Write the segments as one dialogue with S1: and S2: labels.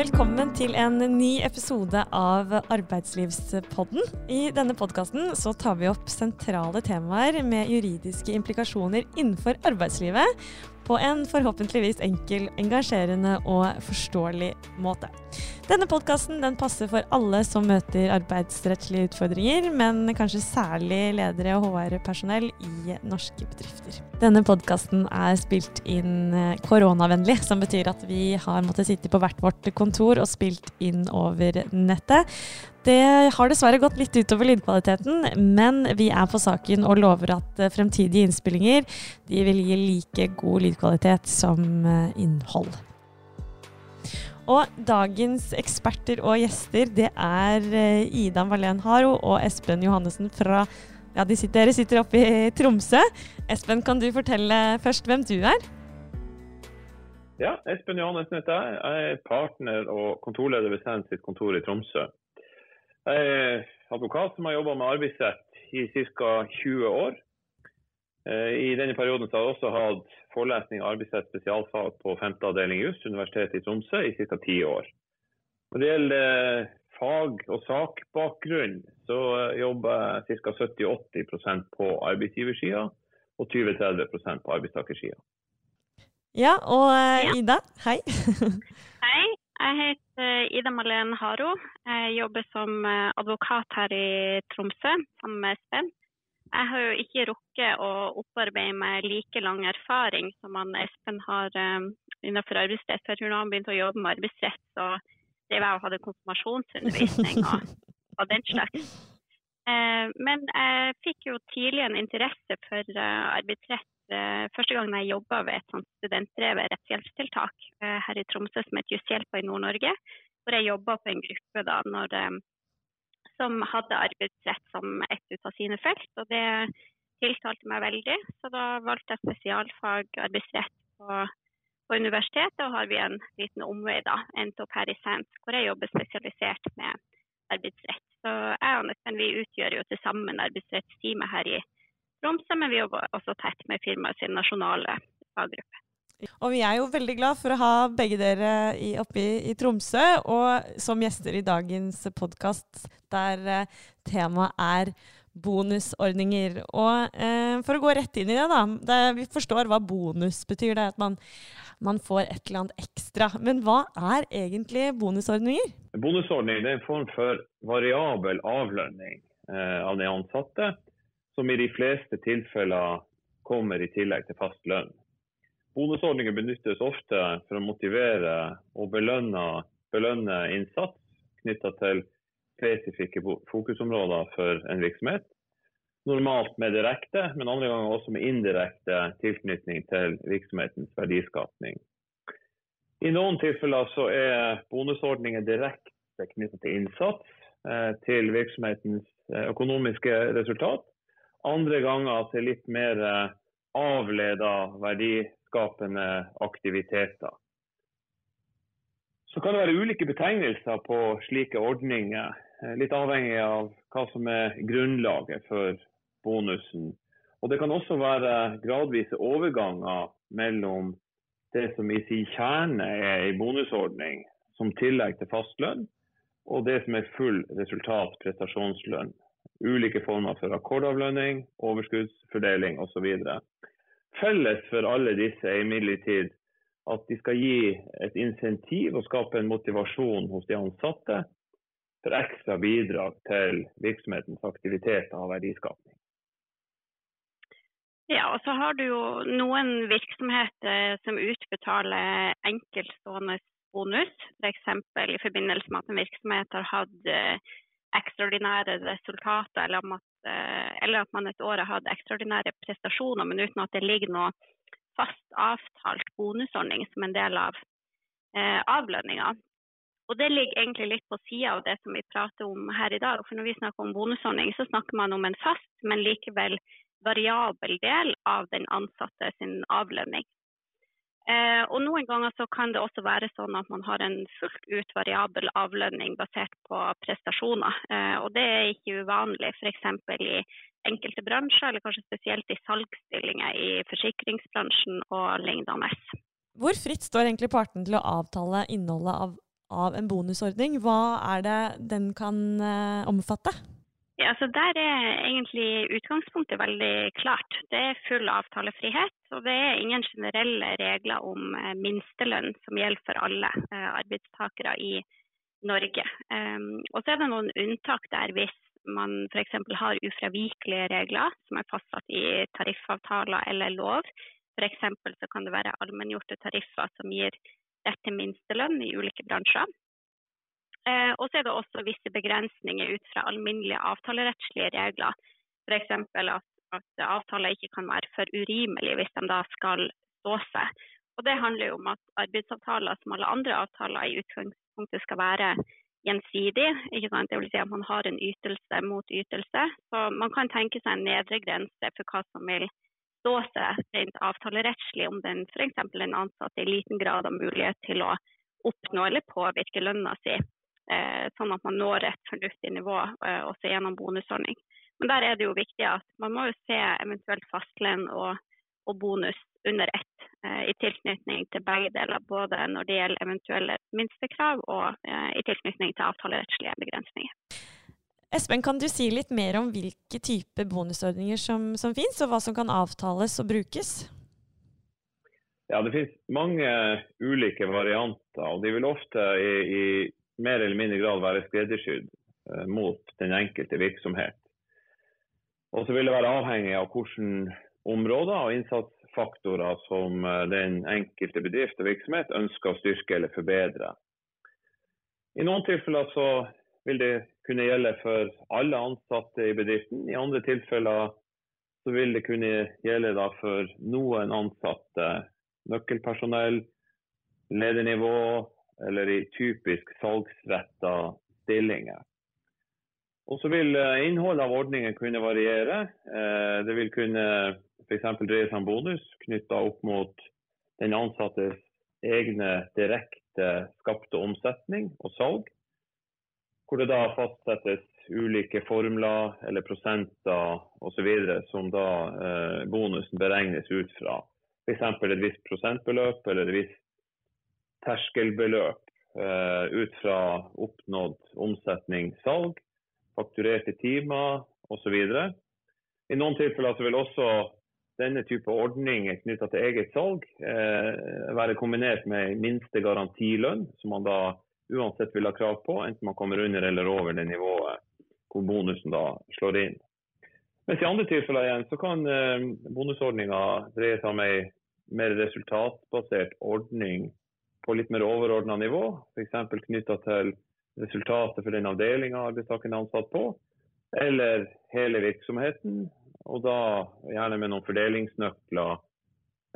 S1: Velkommen til en ny episode av Arbeidslivspodden. I denne podkasten tar vi opp sentrale temaer med juridiske implikasjoner innenfor arbeidslivet på en forhåpentligvis enkel, engasjerende og forståelig måte. Denne podkasten passer for alle som møter arbeidsrettslige utfordringer, men kanskje særlig ledere og HR-personell i norske bedrifter. Denne podkasten er spilt inn eh, koronavennlig, som betyr at vi har måttet sitte på hvert vårt kontor og spilt inn over nettet. Det har dessverre gått litt utover lydkvaliteten, men vi er på saken og lover at eh, fremtidige innspillinger vil gi like god lydkvalitet som eh, innhold. Og dagens eksperter og gjester, det er eh, Ida Marlen Haro og Espen Johannessen fra ja, de sitter, Dere sitter oppe i Tromsø. Espen, kan du fortelle først hvem du er?
S2: Ja, Espen Johannessen heter jeg. Jeg er partner og kontorleder ved Send kontor i Tromsø. Jeg er advokat som har jobba med arbeidsrett i ca. 20 år. Eh, I denne perioden har jeg også hatt forelesning av arbeidsrett spesialfag på 5. avdeling juss, Universitetet i Tromsø, i ca. 10 år. Når det gjelder fag- og sakbakgrunn, så jobber jeg ca. 70-80% på arbeidsgiversida og 20-30% på arbeidstakersida.
S1: Ja, og eh, Ida, hei.
S3: hei. Jeg heter Ida Malene Haro. Jeg jobber som eh, advokat her i Tromsø sammen med Espen. Jeg har jo ikke rukket å opparbeide meg like lang erfaring som han Espen har um, innenfor arbeidsrett. For jeg tror nå han begynte å jobbe med arbeidsrett, så det var å ha konfirmasjonsundervisning og, og den slags. Uh, men jeg fikk jo tidlig en interesse for uh, arbeidsrett første gangen jeg jobba ved et sånt studentdrevet rettshjelpstiltak eh, her i Tromsø som het Jusshjelpa i Nord-Norge. Hvor jeg jobba på en gruppe da, når, eh, som hadde arbeidsrett som et ut av sine felt. Og det tiltalte meg veldig, så da valgte jeg spesialfag arbeidsrett på, på universitetet. Og har vi en liten omvei, da. Endte opp her i Sands, hvor jeg jobber spesialisert med arbeidsrett. Så jeg og Espen vi utgjør jo til sammen arbeidsrettsteamet her i Tromsø men vi jobber også tett med firmaet sin nasjonale faggruppe.
S1: Og vi er jo veldig glad for å ha begge dere i, oppe i, i, Tromsø, og som gjester i dagens podkast der eh, temaet er bonusordninger. Og eh, for å gå rett inn i det, da. Det, vi forstår hva bonus betyr. Det er at man, man, får et eller annet ekstra. Men hva er egentlig bonusordninger?
S2: Bonusordning er en form for variabel avlønning eh, av de ansatte som i de fleste tilfeller kommer i tillegg til fast lønn. Bonusordninger benyttes ofte for å motivere og belønne, belønne innsats knytta til spesifikke fokusområder for en virksomhet. Normalt med direkte, men andre ganger også med indirekte tilknytning til virksomhetens verdiskapning. I noen tilfeller så er bonusordninger direkte knyttet til innsats eh, til virksomhetens eh, økonomiske resultat, andre ganger til litt mer eh, avleda verdiskapende aktiviteter. Så kan det være ulike betegnelser på slike ordninger, eh, litt avhengig av hva som er grunnlaget for bonusen. Og Det kan også være gradvise overganger mellom det som i sin kjerne er en bonusordning, som tillegg til fast lønn, og det som er full resultat prestasjonslønn ulike former for akkordavlønning, overskuddsfordeling osv. Felles for alle disse er imidlertid at de skal gi et insentiv og skape en motivasjon hos de ansatte for ekstra bidrag til virksomhetens aktiviteter og verdiskapning.
S3: Ja, og så har du jo noen virksomheter som utbetaler enkeltstående bonus, f.eks. i forbindelse med at en virksomhet har hatt eh, ekstraordinære resultater, eller, at, eh, eller at man et år har hatt ekstraordinære prestasjoner, men uten at det ligger noe fast avtalt bonusordning som en del av eh, avlønninga. Og Det ligger egentlig litt på sida av det som vi prater om her i dag. For Når vi snakker om bonusordning, så snakker man om en fast, men likevel variabel del av den ansatte sin avlønning. Eh, og Noen ganger så kan det også være sånn at man har en fullt ut variabel avlønning basert på prestasjoner. Eh, og Det er ikke uvanlig f.eks. i enkelte bransjer, eller kanskje spesielt i salgsstillinger i forsikringsbransjen og lignende.
S1: Hvor fritt står egentlig partene til å avtale innholdet av av en bonusordning. Hva er det den kan eh, omfatte?
S3: Ja, så Der er egentlig utgangspunktet veldig klart. Det er full avtalefrihet. Og det er ingen generelle regler om uh, minstelønn som gjelder for alle uh, arbeidstakere i Norge. Um, og så er det noen unntak der hvis man f.eks. har ufravikelige regler som er fastsatt i tariffavtaler eller lov. F.eks. så kan det være allmenngjorte tariffer som gir rett til minstelønn i ulike bransjer. Eh, og så er det også visse begrensninger ut fra alminnelige avtalerettslige regler. F.eks. At, at avtaler ikke kan være for urimelige hvis de da skal stå seg. Og Det handler jo om at arbeidsavtaler som alle andre avtaler i utgangspunktet skal være gjensidig. Ikke sant? Det vil si at man har en ytelse mot ytelse. Så man kan tenke seg en nedre grense for hva som vil stå seg rent avtalerettslig, om den f.eks. en ansatt i liten grad har mulighet til å oppnå eller påvirke lønna si, sånn at man når et fornuftig nivå eh, også gjennom bonusordning. Men der er det jo viktig at man må jo se eventuelt fastlønn og, og bonus under ett eh, i tilknytning til begge deler, både når det gjelder eventuelle minstekrav og eh, i tilknytning til avtalerettslige begrensninger.
S1: Espen, kan du si litt mer om hvilke typer bonusordninger som, som finnes, og hva som kan avtales og brukes?
S2: Ja, Det finnes mange ulike varianter, og de vil ofte i, i mer eller mindre grad være skreddersydd eh, mot den enkelte virksomhet. Og så vil det være avhengig av hvilke områder og innsatsfaktorer som eh, den enkelte bedrift og virksomhet ønsker å styrke eller forbedre. I noen tilfeller så vil det kunne gjelde for alle ansatte i bedriften. I andre tilfeller så vil det kunne gjelde for noen ansatte, nøkkelpersonell, ledernivå eller i typisk salgsretta stillinger. Og så vil eh, innholdet av ordningen kunne variere. Eh, det vil kunne f.eks. dreie seg om bonus knytta opp mot den ansattes egne direkte skapte omsetning og salg. Hvor det da fastsettes ulike formler eller prosenter osv. som da eh, bonusen beregnes ut fra. F.eks. et visst prosentbeløp eller et visst terskelbeløp eh, ut fra oppnådd omsetning, salg, fakturerte timer osv. I noen tilfeller vil også denne type ordninger knytta til eget salg eh, være kombinert med minste garantilønn, som man da uansett vil ha krav på, enten man kommer under eller over det nivået hvor bonusen da slår inn. Mens i andre tilfeller igjen så kan eh, bonusordninga dreie seg om ei mer resultatbasert ordning på litt mer overordna nivå, f.eks. knytta til resultatet for den avdelinga arbeidstakeren er ansatt på, eller hele virksomheten, og da gjerne med noen fordelingsnøkler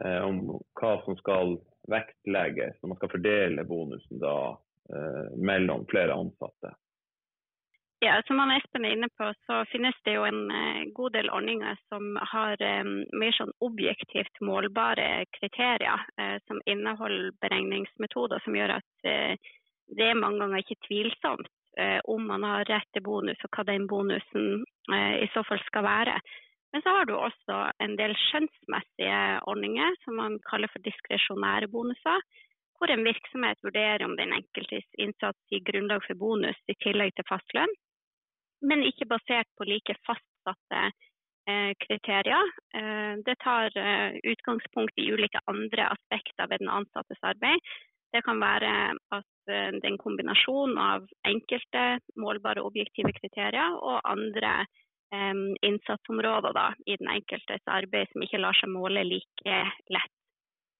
S2: eh, om hva som skal vektlegges når man skal fordele bonusen da, eh, mellom flere ansatte.
S3: Ja, Som han Espen er inne på, så finnes det jo en eh, god del ordninger som har eh, mer sånn objektivt målbare kriterier, eh, som inneholder beregningsmetoder som gjør at det er mange ganger ikke tvilsomt om man har rett til bonus, og hva den bonusen i så fall skal være. Men så har du også en del skjønnsmessige ordninger som man kaller for diskresjonære bonuser. Hvor en virksomhet vurderer om den enkeltes innsats gir grunnlag for bonus i tillegg til fastlønn, men ikke basert på like fastsatte eh, kriterier. Eh, det tar eh, utgangspunkt i ulike andre aspekter ved den ansattes arbeid. Det kan være at det er en kombinasjon av enkelte målbare objektive kriterier og andre innsatsområder da, i den enkeltes arbeid som ikke lar seg måle like lett.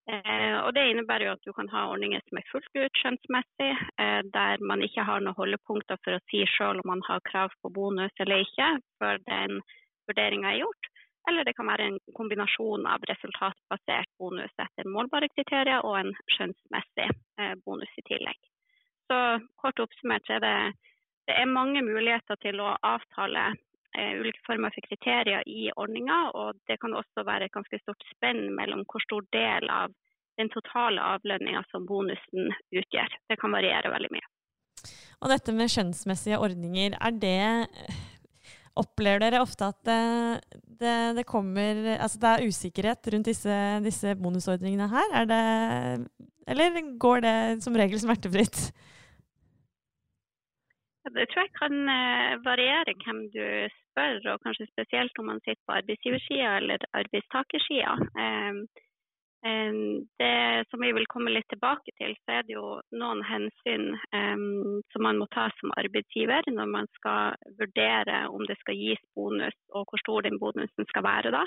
S3: Eh, og Det innebærer jo at du kan ha ordninger som er fullt ut skjønnsmessig, eh, der man ikke har noen holdepunkter for å si selv om man har krav på bonus eller ikke, før den vurderinga er gjort. Eller det kan være en kombinasjon av resultatbasert bonus etter målbare kriterier og en skjønnsmessig eh, bonus i tillegg. Så kort oppsummert er det, det er mange muligheter til å avtale ulike former for kriterier i ordninga. Og det kan også være et ganske stort spenn mellom hvor stor del av den totale avlønninga som bonusen utgjør. Det kan variere veldig mye.
S1: Og dette med skjønnsmessige ordninger, er det Opplever dere ofte at det, det, det kommer Altså det er usikkerhet rundt disse, disse bonusordningene her? Eller går det som regel smertefritt?
S3: Det tror jeg kan eh, variere hvem du spør, og kanskje spesielt om man sitter på arbeidsgiversida eller arbeidstakersida. Ehm, ehm, det som vi vil komme litt tilbake til, så er det jo noen hensyn ehm, som man må ta som arbeidsgiver når man skal vurdere om det skal gis bonus, og hvor stor den bonusen skal være da,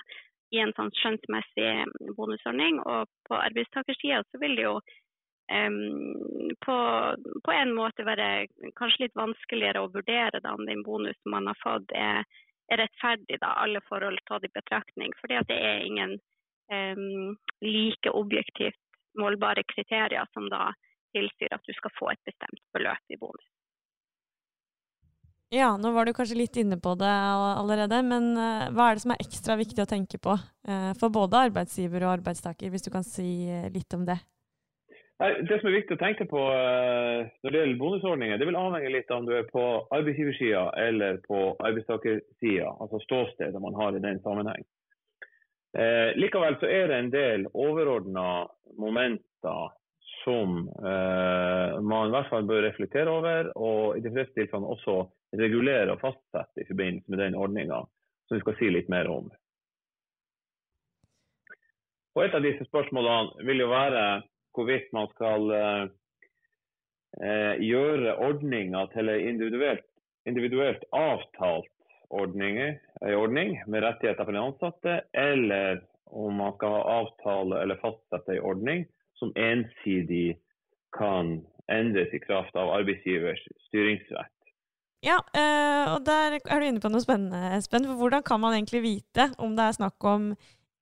S3: i en sånn skjønnsmessig bonusordning. Og på arbeidstakersida så vil det jo på, på, en måte være kanskje litt vanskeligere å vurdere da, om den bonusen man har fått er, er rettferdig, da, alle forhold tatt i betraktning. Fordi det er ingen um, like objektivt målbare kriterier som da tilsier at du skal få et bestemt beløp i bonus.
S1: Ja, nå var du kanskje litt inne på det allerede, men uh, hva er det som er ekstra viktig å tenke på uh, for både arbeidsgiver og arbeidstaker, hvis du kan si uh, litt om det?
S2: Det som er viktig å tenke på uh, når det gjelder bonusordninger, det vil avhenge litt av om du er på arbeidsgiversida eller på arbeidstakersida, altså ståstedet man har i den sammenheng. Eh, likevel så er det en del overordna momenter som eh, man i hvert fall bør reflektere over, og i de fleste tilfellene også regulere og fastsette i forbindelse med den ordninga, som vi skal si litt mer om. Og Et av disse spørsmålene vil jo være hvorvidt man skal eh, eh, gjøre ordninga til en individuelt, individuelt avtalt ordninger, ordning med rettigheter for den ansatte, eller om man skal ha avtale eller fastsette en ordning som ensidig kan endres i kraft av arbeidsgivers styringsrett.
S1: Ja, eh, og der er du inne på noe spennende, Espen. For hvordan kan man egentlig vite om det er snakk om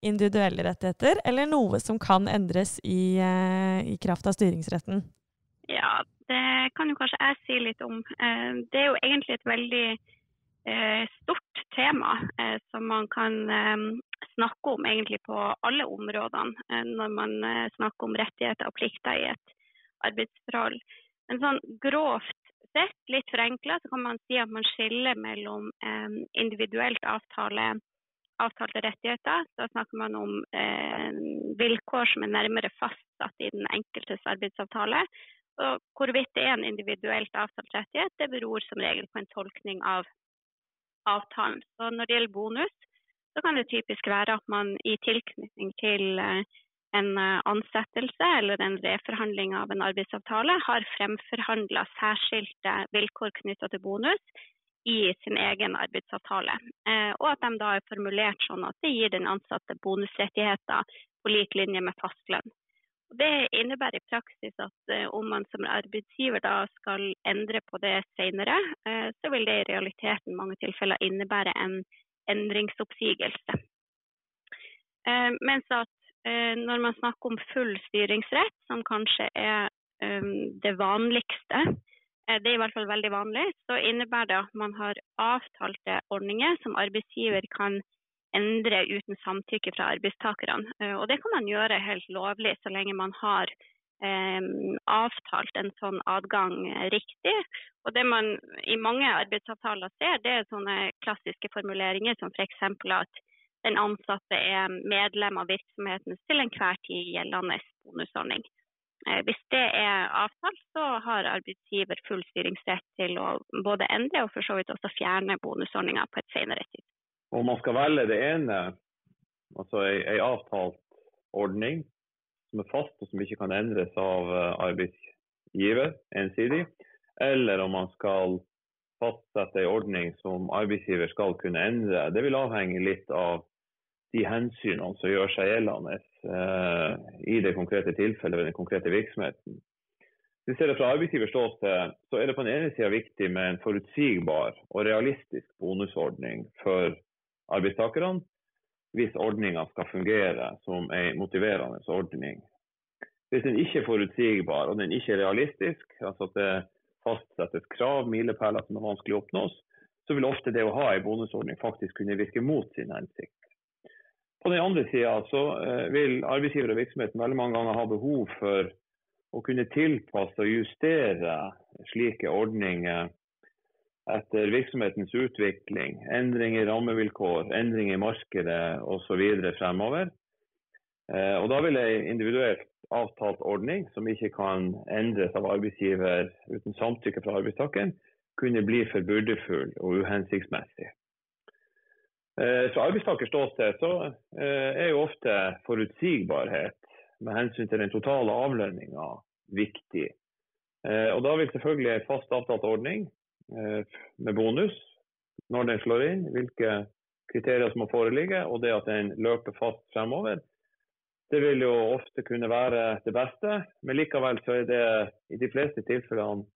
S1: individuelle rettigheter, eller noe som kan endres i, eh, i kraft av styringsretten?
S3: Ja, det kan jo kanskje jeg si litt om. Eh, det er jo egentlig et veldig eh, stort tema som man kan snakke om egentlig på alle områdene når man snakker om rettigheter og plikter i et arbeidsforhold. Men sånn grovt sett, litt forenkla, så kan man si at man skiller mellom individuelt avtale avtalte rettigheter. Da snakker man om eh, vilkår som er nærmere fastsatt i den enkeltes arbeidsavtale. Og hvorvidt det er en individuelt avtalt rettighet, det beror som regel på en tolkning av avtalen. Så når det gjelder bonus, så kan det typisk være at man i tilknytning til eh, en eh, ansettelse eller en reforhandling av en arbeidsavtale har fremforhandla særskilte vilkår knytta til bonus i sin egen arbeidsavtale. Eh, og at de da er formulert sånn at det gir den ansatte bonusrettigheter på lik linje med fastlønn. Det innebærer i praksis at eh, om man som arbeidsgiver da skal endre på det senere, eh, så vil det i realiteten mange tilfeller innebære en endringsoppsigelse. Mens at når man snakker om full styringsrett, som kanskje er det vanligste, det er i hvert fall veldig vanlig, så innebærer det at man har avtalte ordninger som arbeidsgiver kan endre uten samtykke fra arbeidstakerne. Eh, og det kan man gjøre helt lovlig så lenge man har eh, avtalt en sånn adgang riktig. Og det man i mange arbeidsavtaler ser, det er sånne klassiske formuleringer som f.eks. at den ansatte er medlem av virksomheten til enhver tid gjeldende bonusordning. Eh, hvis det er avtalt, så har arbeidsgiver full styringsrett til å både endre og for så vidt også fjerne bonusordninga på et senere tid.
S2: Om man skal velge det ene, altså en avtalt ordning som er fast og som ikke kan endres av eh, arbeidsgiver ensidig, eller om man skal fastsette en ordning som arbeidsgiver skal kunne endre, det vil avhenge litt av de hensynene som gjør seg gjeldende i det konkrete tilfellet ved den konkrete virksomheten. Hvis vi ser det fra arbeidsgivers ståsted, så er det på den ene sida viktig med en forutsigbar og realistisk bonusordning for arbeidstakerne, hvis ordninga skal fungere som en motiverende ordning. Hvis den ikke er forutsigbar og den ikke er realistisk, altså at det fastsettes krav, milepæler som er vanskelig å oppnås, så vil ofte det å ha en bonusordning faktisk kunne virke mot sin hensikt. På den andre sida så eh, vil arbeidsgiver og virksomheten veldig mange ganger ha behov for å kunne tilpasse og justere slike ordninger etter virksomhetens utvikling, endring i rammevilkår, endring i markedet osv. fremover. Eh, og Da vil en individuelt avtalt ordning, som ikke kan endres av arbeidsgiver uten samtykke fra arbeidstakeren, kunne bli for byrdefull og uhensiktsmessig. Eh, så arbeidstakers ståsted så eh, er jo ofte forutsigbarhet med hensyn til den totale avlønninga viktig. Eh, og Da vil selvfølgelig en fast avtalt ordning med bonus, når den slår inn, hvilke kriterier som må foreligge, og det at den løper fast fremover, det vil jo ofte kunne være det beste. Men likevel så er det i de fleste tilfellene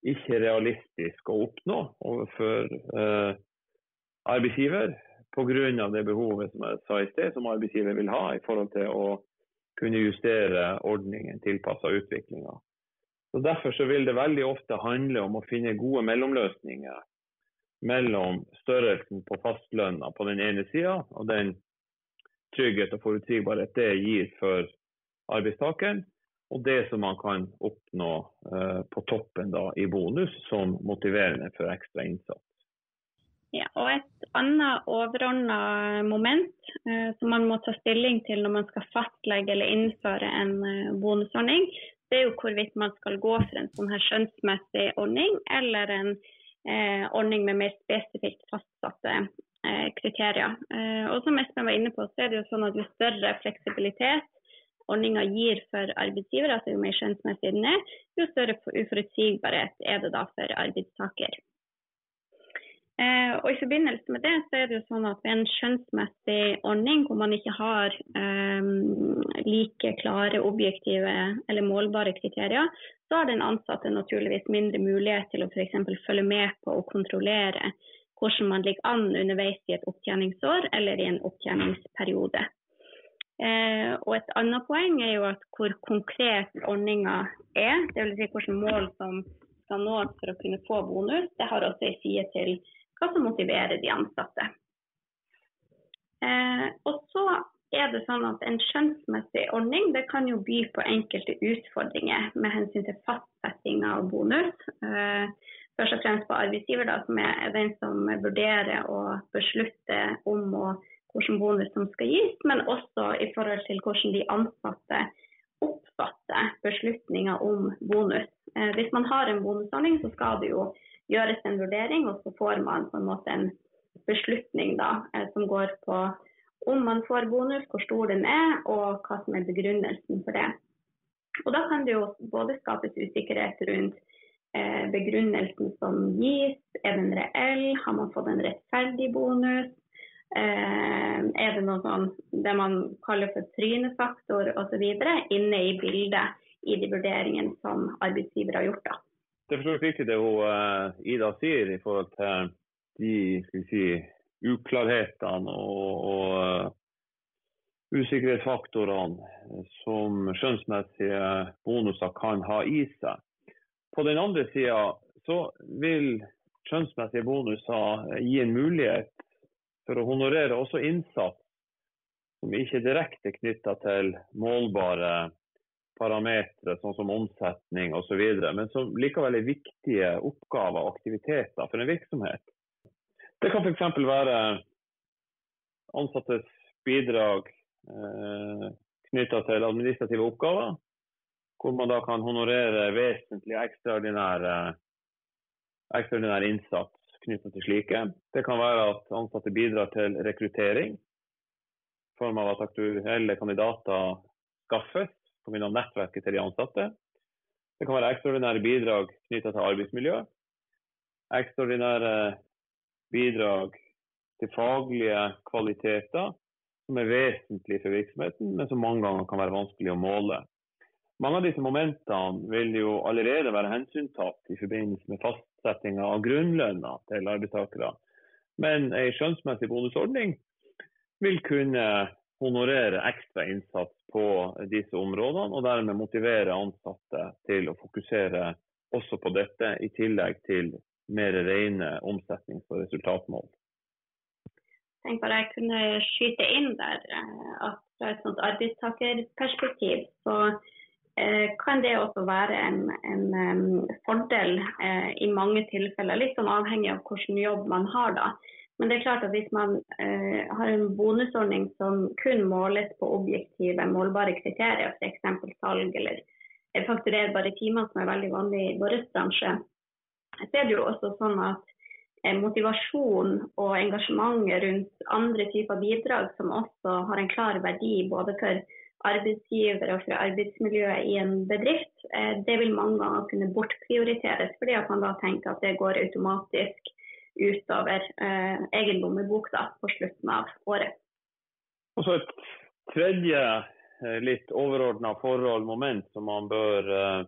S2: ikke realistisk å oppnå overfor eh, arbeidsgiver pga. det behovet som jeg sa i sted, som arbeidsgiver vil ha i forhold til å kunne justere ordningen tilpassa utviklinga. Derfor så vil det veldig ofte handle om å finne gode mellomløsninger mellom størrelsen på fastlønna på den ene sida og den trygghet og forutsigbarhet det gir for arbeidstakeren, og det som man kan oppnå eh, på toppen da, i bonus som motiverende for ekstra innsats.
S3: Ja, og Et annet overordna moment eh, som man må ta stilling til når man skal fastlegge eller innføre en eh, bonusordning, det er jo hvorvidt man skal gå for en sånn her skjønnsmessig ordning eller en eh, ordning med mer spesifikt fastsatte eh, kriterier. Eh, og som Espen var inne på, så er det jo sånn at jo større fleksibilitet ordninga gir for arbeidsgiver, altså jo mer skjønnsmessig den er, jo større uforutsigbarhet er det da for arbeidstaker. Eh, og I forbindelse med det så er det jo sånn at ved en skjønnsmessig ordning hvor man ikke har eh, like klare, objektive eller målbare kriterier, så har den ansatte naturligvis mindre mulighet til å f.eks. følge med på og kontrollere hvordan man ligger an underveis i et opptjeningsår eller i en opptjeningsperiode. Eh, og Et annet poeng er jo at hvor konkret ordninga er, dvs. Si hvilke mål som skal nås for å kunne få bonus, det har også en side til hva som motiverer de ansatte. Eh, og så er det sånn at En skjønnsmessig ordning det kan jo by på enkelte utfordringer med hensyn til fastsetting av bonus. Eh, først og fremst på arbeidsgiver, da, som er den som vurderer og beslutter om og hvilken bonus som skal gis, men også i forhold til hvordan de ansatte oppfatter beslutninger om bonus. Eh, hvis man har en bonusordning, så skal det jo gjøres en vurdering, og så får man på en måte en beslutning da, eh, som går på om man får bonus, hvor stor den er, og hva som er begrunnelsen for det. Og Da kan det jo både skapes usikkerhet rundt eh, begrunnelsen som gis. Er den reell? Har man fått en rettferdig bonus? Eh, er det noe sånn det man kaller for trynefaktor osv. inne i bildet i de vurderingene som arbeidsgiver har gjort? da?
S2: Det er for viktig det hun uh, Ida sier i forhold til de si, uklarhetene og, og uh, usikkerhetsfaktorene som skjønnsmessige bonuser kan ha i seg. På den andre sida så vil skjønnsmessige bonuser gi en mulighet for å honorere også innsats som ikke er direkte knytta til målbare parametere, sånn som omsetning osv., men som likevel er viktige oppgaver og aktiviteter for en virksomhet. Det kan f.eks. være ansattes bidrag eh, knytta til administrative oppgaver, hvor man da kan honorere vesentlig ekstraordinær, ekstraordinær innsats knytta til slike. Det kan være at ansatte bidrar til rekruttering, i form av at aktuelle kandidater skaffes pga. nettverket til de ansatte. Det kan være ekstraordinære bidrag knytta til arbeidsmiljø. Ekstraordinære bidrag til faglige kvaliteter som er vesentlige for virksomheten, men som mange ganger kan være vanskelig å måle. Mange av disse momentene vil jo allerede være hensyntatt i forbindelse med fastsettinga av grunnlønna til arbeidstakere. Men en skjønnsmessig bonusordning vil kunne honorere ekstra innsats på disse områdene, og dermed motivere ansatte til å fokusere også på dette, i tillegg til mer rene omsetnings- og resultatmål.
S3: Tenk bare jeg kunne skyte inn der eh, at fra et sånt arbeidstakerperspektiv så eh, kan det også være en, en fordel eh, i mange tilfeller, litt sånn avhengig av hvilken jobb man har. da men det er klart at hvis man eh, har en bonusordning som kun måles på objektive, målbare kriterier, f.eks. salg eller fakturerbare timer, som er veldig vanlig i vår bransje, så er det jo også sånn at eh, motivasjon og engasjementet rundt andre typer bidrag, som også har en klar verdi både for arbeidsgiver og for arbeidsmiljøet i en bedrift, eh, det vil mange ganger kunne bortprioriteres, fordi at man da tenker at det går automatisk utover eh, lommebok da, på slutten av året.
S2: Og så Et tredje eh, litt overordna forhold, moment, som man bør eh,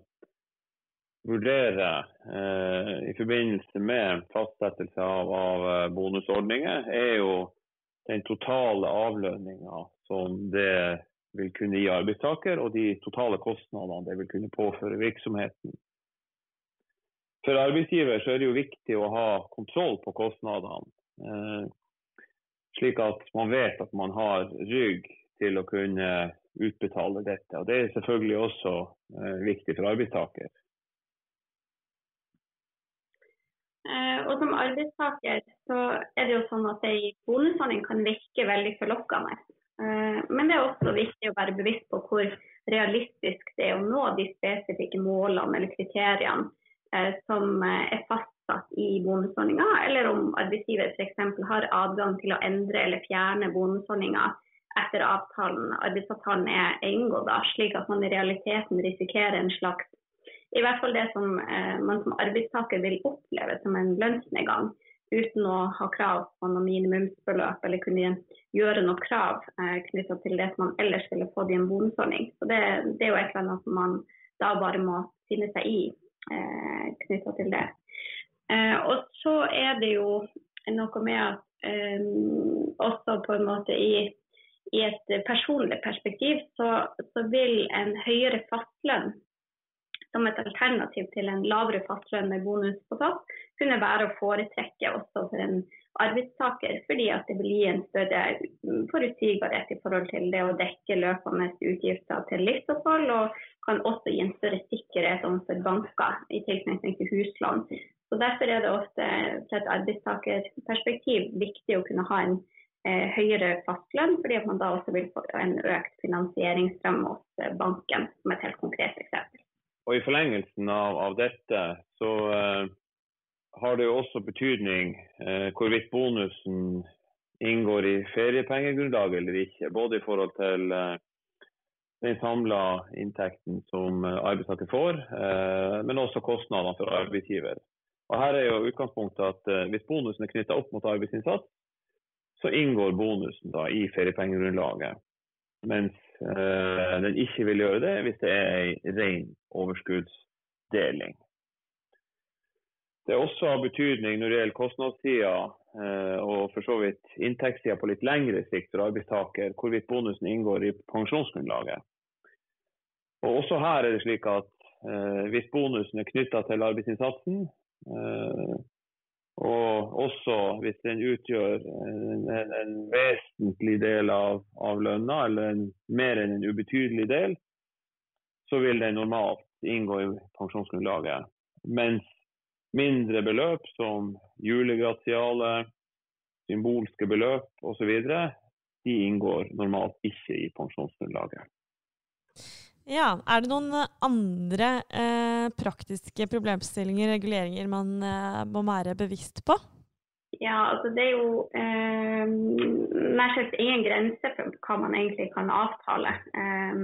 S2: vurdere eh, i forbindelse med fastsettelse av, av bonusordninger, er jo den totale avlønninga som det vil kunne gi arbeidstaker, og de totale kostnadene det vil kunne påføre virksomheten. For arbeidsgiver så er det jo viktig å ha kontroll på kostnadene. Eh, slik at man vet at man har rygg til å kunne utbetale dette. Og Det er selvfølgelig også eh, viktig for arbeidstaker.
S3: Eh, og Som arbeidstaker så er det jo sånn at ei bonusordning kan virke veldig forlokkende. Men det er også viktig å være bevisst på hvor realistisk det er å nå de spesifikke målene eller kriteriene som eh, er fastsatt i bonusordninga, eller om arbeidsgiver f.eks. har adgang til å endre eller fjerne bonusordninga etter avtalen, arbeidsavtalen er inngått, slik at man i realiteten risikerer en slags i hvert fall det som eh, man som arbeidstaker vil oppleve som en lønnsnedgang, uten å ha krav på noe minimumsbeløp eller kunne gjøre noe krav eh, knytta til det som man ellers ville fått i en bonusordning. Så det, det, er jo et eller annet som man da bare må finne seg i eh, knytta til det. Eh, og så er det jo noe med at eh, også på en måte i, i et personlig perspektiv så, så, vil en høyere fastlønn som et alternativ til en lavere fastlønn med bonus på topp, kunne være å foretrekke også for en arbeidstaker, fordi at det vil gi en større forutsigbarhet i forhold til det å dekke løpende utgifter til livsopphold, og kan også gi en større sikkerhet overfor banker i tilknytning til huslån. Så Derfor er det ofte fra et arbeidstakerperspektiv viktig å kunne ha en eh, høyere fastlønn, fordi man da også vil få en økt finansieringsstrøm hos eh, banken, som et helt konkret eksempel.
S2: Og I forlengelsen av, av dette så eh, har det jo også betydning eh, hvorvidt bonusen inngår i feriepengegrunnlaget eller ikke. Både i forhold til uh, den samla inntekten som eh, arbeidstaker får, eh, men også kostnadene for arbeidsgiver. Og her er jo utgangspunktet at eh, Hvis bonusen er knytta opp mot arbeidsinnsats, så inngår bonusen da i feriepengegrunnlaget. Mens den ikke vil gjøre det hvis det er en ren overskuddsdeling. Det er også av betydning når det gjelder kostnadssida og for så vidt inntektssida på litt lengre sikt for arbeidstaker, hvorvidt bonusen inngår i pensjonsgrunnlaget. Og Også her er det slik at eh, hvis bonusen er knytta til arbeidsinnsatsen, eh, og også hvis den utgjør en, en vesentlig del av, av lønna, eller en, mer enn en ubetydelig del, så vil den normalt inngå i pensjonsgrunnlaget. Mens mindre beløp som julegratiale, symbolske beløp osv., de inngår normalt ikke i pensjonsgrunnlaget.
S1: Ja, Er det noen andre eh, praktiske problemstillinger, reguleringer, man eh, må være bevisst på?
S3: Ja, altså det er jo eh, nær sagt ingen grense for hva man egentlig kan avtale eh,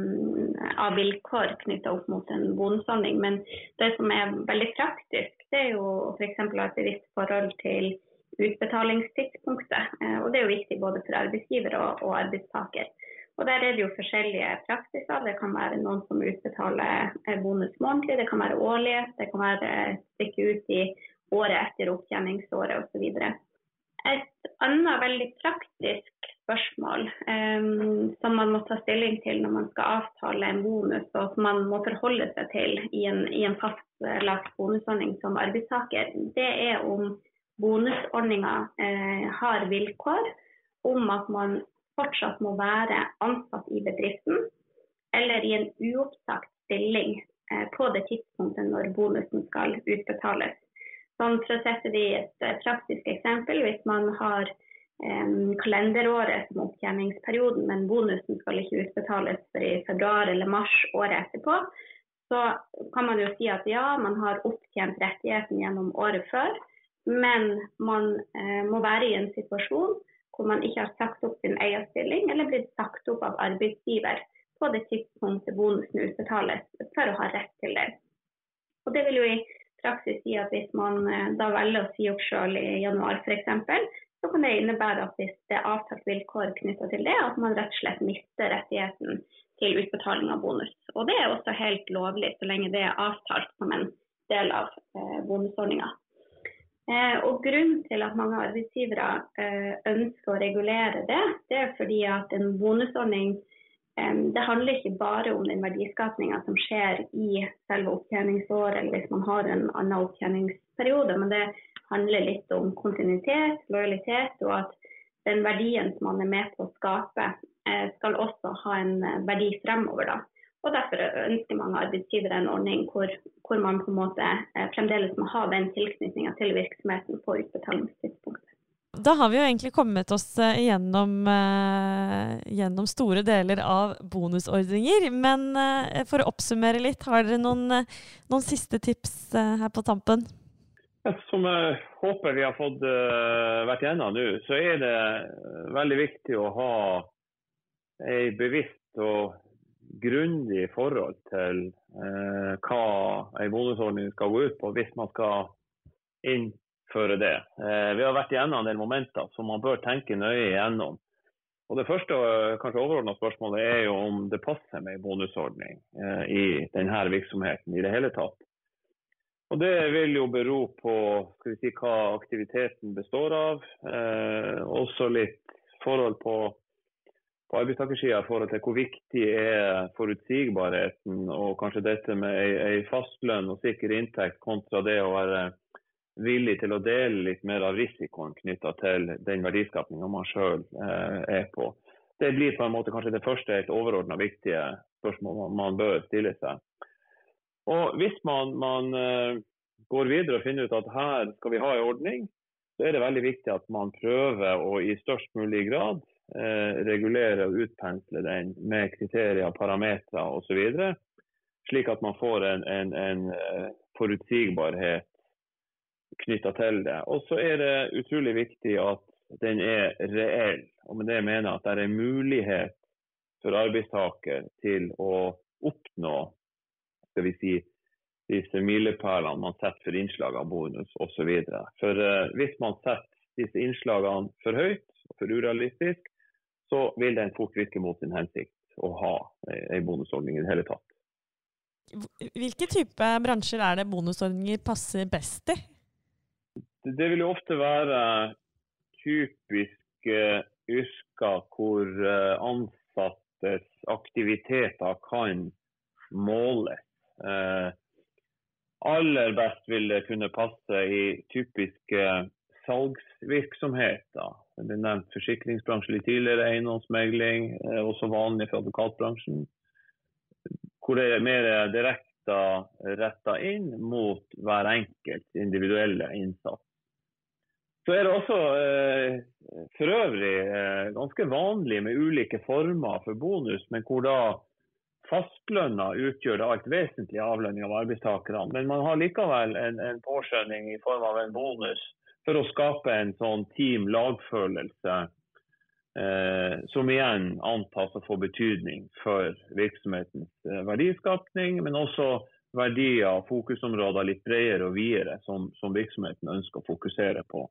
S3: av vilkår knytta opp mot en bonusordning. Men det som er veldig praktisk, det er jo f.eks. å ha et bevisst forhold til utbetalingstidspunktet. Eh, og det er jo viktig både for arbeidsgiver og, og arbeidstaker. Og Der er det jo forskjellige praksiser. Det kan være noen som utbetaler bonus månedlig, det kan være årlig, det kan være stikke ut i året etter opptjeningsåret osv. Et annet veldig praktisk spørsmål um, som man må ta stilling til når man skal avtale en bonus, og som man må forholde seg til i en, i en fastlagt bonusordning som arbeidstaker, det er om bonusordninga uh, har vilkår om at man fortsatt må være ansatt i bedriften eller i en uoppsagt stilling eh, på det tidspunktet når bonusen skal utbetales. Sånn for å sette det i et eh, praktisk eksempel, hvis man har kalenderåret som opptjeningsperioden, men bonusen skal ikke utbetales før i februar eller mars året etterpå, så kan man jo si at ja, man har opptjent rettigheten gjennom året før, men man eh, må være i en situasjon hvor man ikke har sagt opp sin eierstilling eller blitt sagt opp av arbeidsgiver på det tidspunktet bonusen utbetales for å ha rett til det. Og Det vil jo i praksis si at hvis man eh, da velger å si opp selv i januar f.eks., så kan det innebære at hvis det er avtalt vilkår knytta til det, at man rett og slett mister rettigheten til utbetaling av bonus. Og Det er også helt lovlig så lenge det er avtalt som en del av eh, bonusordninga. Eh, og Grunnen til at mange arbeidsgivere eh, ønsker å regulere det, det er fordi at en bonusordning det handler ikke bare om den verdiskapinga som skjer i selve opptjeningsåret, eller hvis man har en annen opptjeningsperiode, men det handler litt om kontinuitet, lojalitet, og at den verdien som man er med på å skape, Eh, skal også ha en eh, verdi fremover. Da. Og Derfor ønsker mange arbeidsgivere en ordning hvor, hvor man på en måte eh, fremdeles må ha den tilknytninga til virksomheten på utbetalingstidspunktet.
S1: Da har vi jo egentlig kommet oss gjennom, gjennom store deler av bonusordninger. Men for å oppsummere litt, har dere noen, noen siste tips her på tampen?
S2: Som jeg håper vi har fått vært gjennom nå, så er det veldig viktig å ha ei bevisst og grundig forhold til eh, hva en bonusordning skal gå ut på, hvis man skal innføre det. Eh, vi har vært igjennom en del momenter som man bør tenke nøye igjennom. Og Det første kanskje overordna spørsmålet er jo om det passer med en bonusordning eh, i denne virksomheten i det hele tatt. Og Det vil jo bero på si, hva aktiviteten består av. Eh, også litt forhold på på arbeidstakersida i forhold til hvor viktig er forutsigbarheten og kanskje dette med ei, ei fastlønn og sikker inntekt kontra det å være villig til å dele litt mer av risikoen knytta til den verdiskapinga man sjøl eh, er på. Det blir på en måte kanskje det første helt overordna viktige spørsmålet man bør stille seg. Og Hvis man, man uh, går videre og finner ut at her skal vi ha en ordning, så er det veldig viktig at man prøver å i størst mulig grad Eh, regulere og utpensle den med kriterier, parametere osv. Slik at man får en, en, en eh, forutsigbarhet knytta til det. Og så er det utrolig viktig at den er reell. Og med det mener jeg at det er mulighet for arbeidstaker til å oppnå skal vi si, disse milepælene man setter for innslag av bonus osv. For uh, hvis man setter disse innslagene for høyt og for urealistisk, så vil den fort virke mot sin hensikt å ha en bonusordning i det hele tatt.
S1: Hvilke type bransjer er det bonusordninger passer best i?
S2: Det vil jo ofte være typiske yrker hvor eh, ansattes aktiviteter kan måles. Eh, aller best vil det kunne passe i typiske salgsvirksomheter. Det ble nevnt forsikringsbransje litt tidligere, eiendomsmegling, eh, også vanlig for advokatbransjen. Hvor det er mer direkte retta inn mot hver enkelt individuelle innsats. Så er det også eh, for øvrig eh, ganske vanlig med ulike former for bonus, men hvor da fastlønna utgjør det alt vesentlige avlønning av arbeidstakerne. Men man har likevel en, en påskjønning i form av en bonus for å skape en sånn team-lagfølelse. Eh, som igjen antas å få betydning for virksomhetens eh, verdiskapning, men også verdier og fokusområder litt bredere og videre som, som, virksomheten ønsker å fokusere på.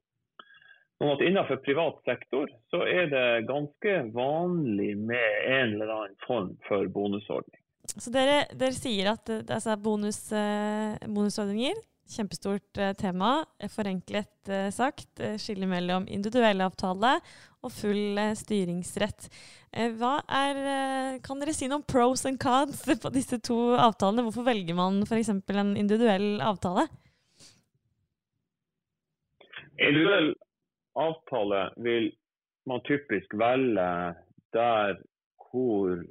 S2: Sånn at Innenfor privat sektor så er det ganske vanlig med en eller annen form for bonusordning.
S1: Så dere, dere sier at altså bonus, eh, bonusordninger kjempestort eh, tema. Forenklet eh, sagt. Eh, skille mellom individuell avtale og full styringsrett. Hva er, kan dere si noen pros and cons på disse to avtalene? Hvorfor velger man f.eks. en individuell avtale?
S2: Individuell avtale vil man typisk velge der hvor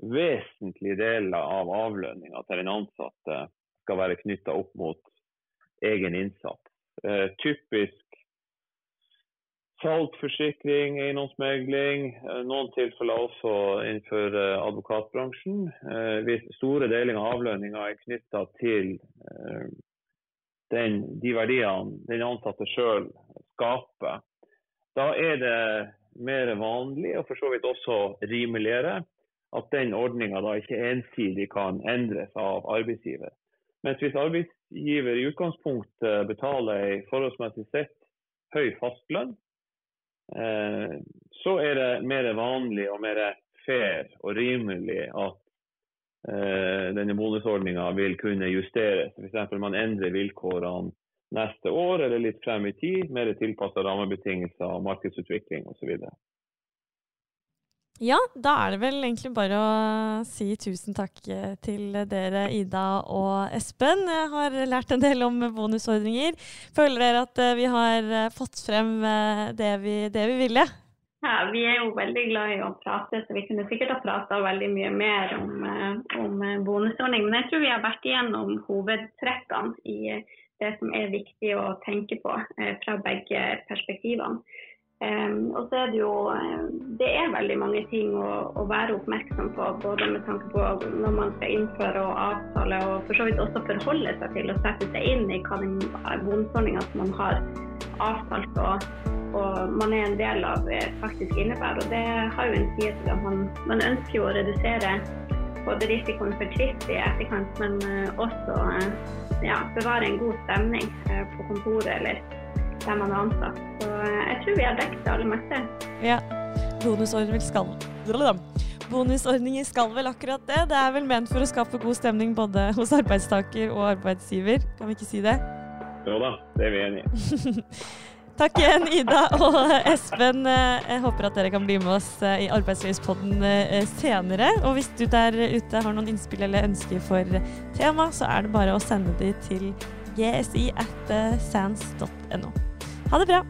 S2: vesentlige deler av avlønninga til den ansatte skal være knytta opp mot egen innsats. Eh, typisk saltforsikring, eiendomsmegling. Eh, noen tilfeller også innenfor eh, advokatbransjen. Hvis store deler av avlønninga er knytta til den, de verdiene den ansatte sjøl skaper, da er det mer vanlig, og for så vidt også rimeligere, at den ordninga ikke ensidig kan endres av arbeidsgiver. Mens hvis arbeidsgiver i utgangspunktet betaler en forholdsmessig sett høy fastlønn, eh, så er det mer vanlig og mer fair og rimelig at eh, denne bonusordninga vil kunne justeres. F.eks. man endrer vilkårene neste år eller litt frem i tid, mer tilpassa rammebetingelser, markedsutvikling osv.
S1: Ja, da er det vel egentlig bare å si tusen takk eh, til dere, Ida og Espen. Jeg har lært en del om bonusordninger. Føler dere at eh, vi har eh, fått frem det vi, det vi ville?
S3: Ja, Vi er jo veldig glad i å prate, så vi kunne sikkert ha prata veldig mye mer om, om bonusordning. Men jeg tror vi har vært igjennom hovedtrekkene i det som er viktig å tenke på fra begge perspektivene. Um, og så er det jo eh, Det er veldig mange ting å, å, være oppmerksom på, både med tanke på når man skal innføre og avtale, og for så vidt også forholde seg til å sette seg inn i hva den bonusordninga som man har avtalt og, og, man er en del av, eh, faktisk innebærer. Og det har jo en side til at man, man ønsker jo å redusere både risikoen for tvist i etterkant, men eh, også ja, bevare en god stemning på kontoret eller der man er ansatt. Så eh, jeg tror vi har dekket det aller meste.
S1: Ja. Bonusordninger skal Bonusordninger skal vel akkurat det. Det er vel ment for å skape god stemning både hos arbeidstaker og arbeidsgiver, kan vi ikke si det?
S2: Jo da, det er vi enig i.
S1: Takk igjen, Ida og Espen. Jeg håper at dere kan bli med oss eh, i Arbeidslivspodden eh, senere. Og hvis du der ute har noen innspill eller ønsker for tema, så er det bare å sende de til gsi at sans.no. Ha det bra!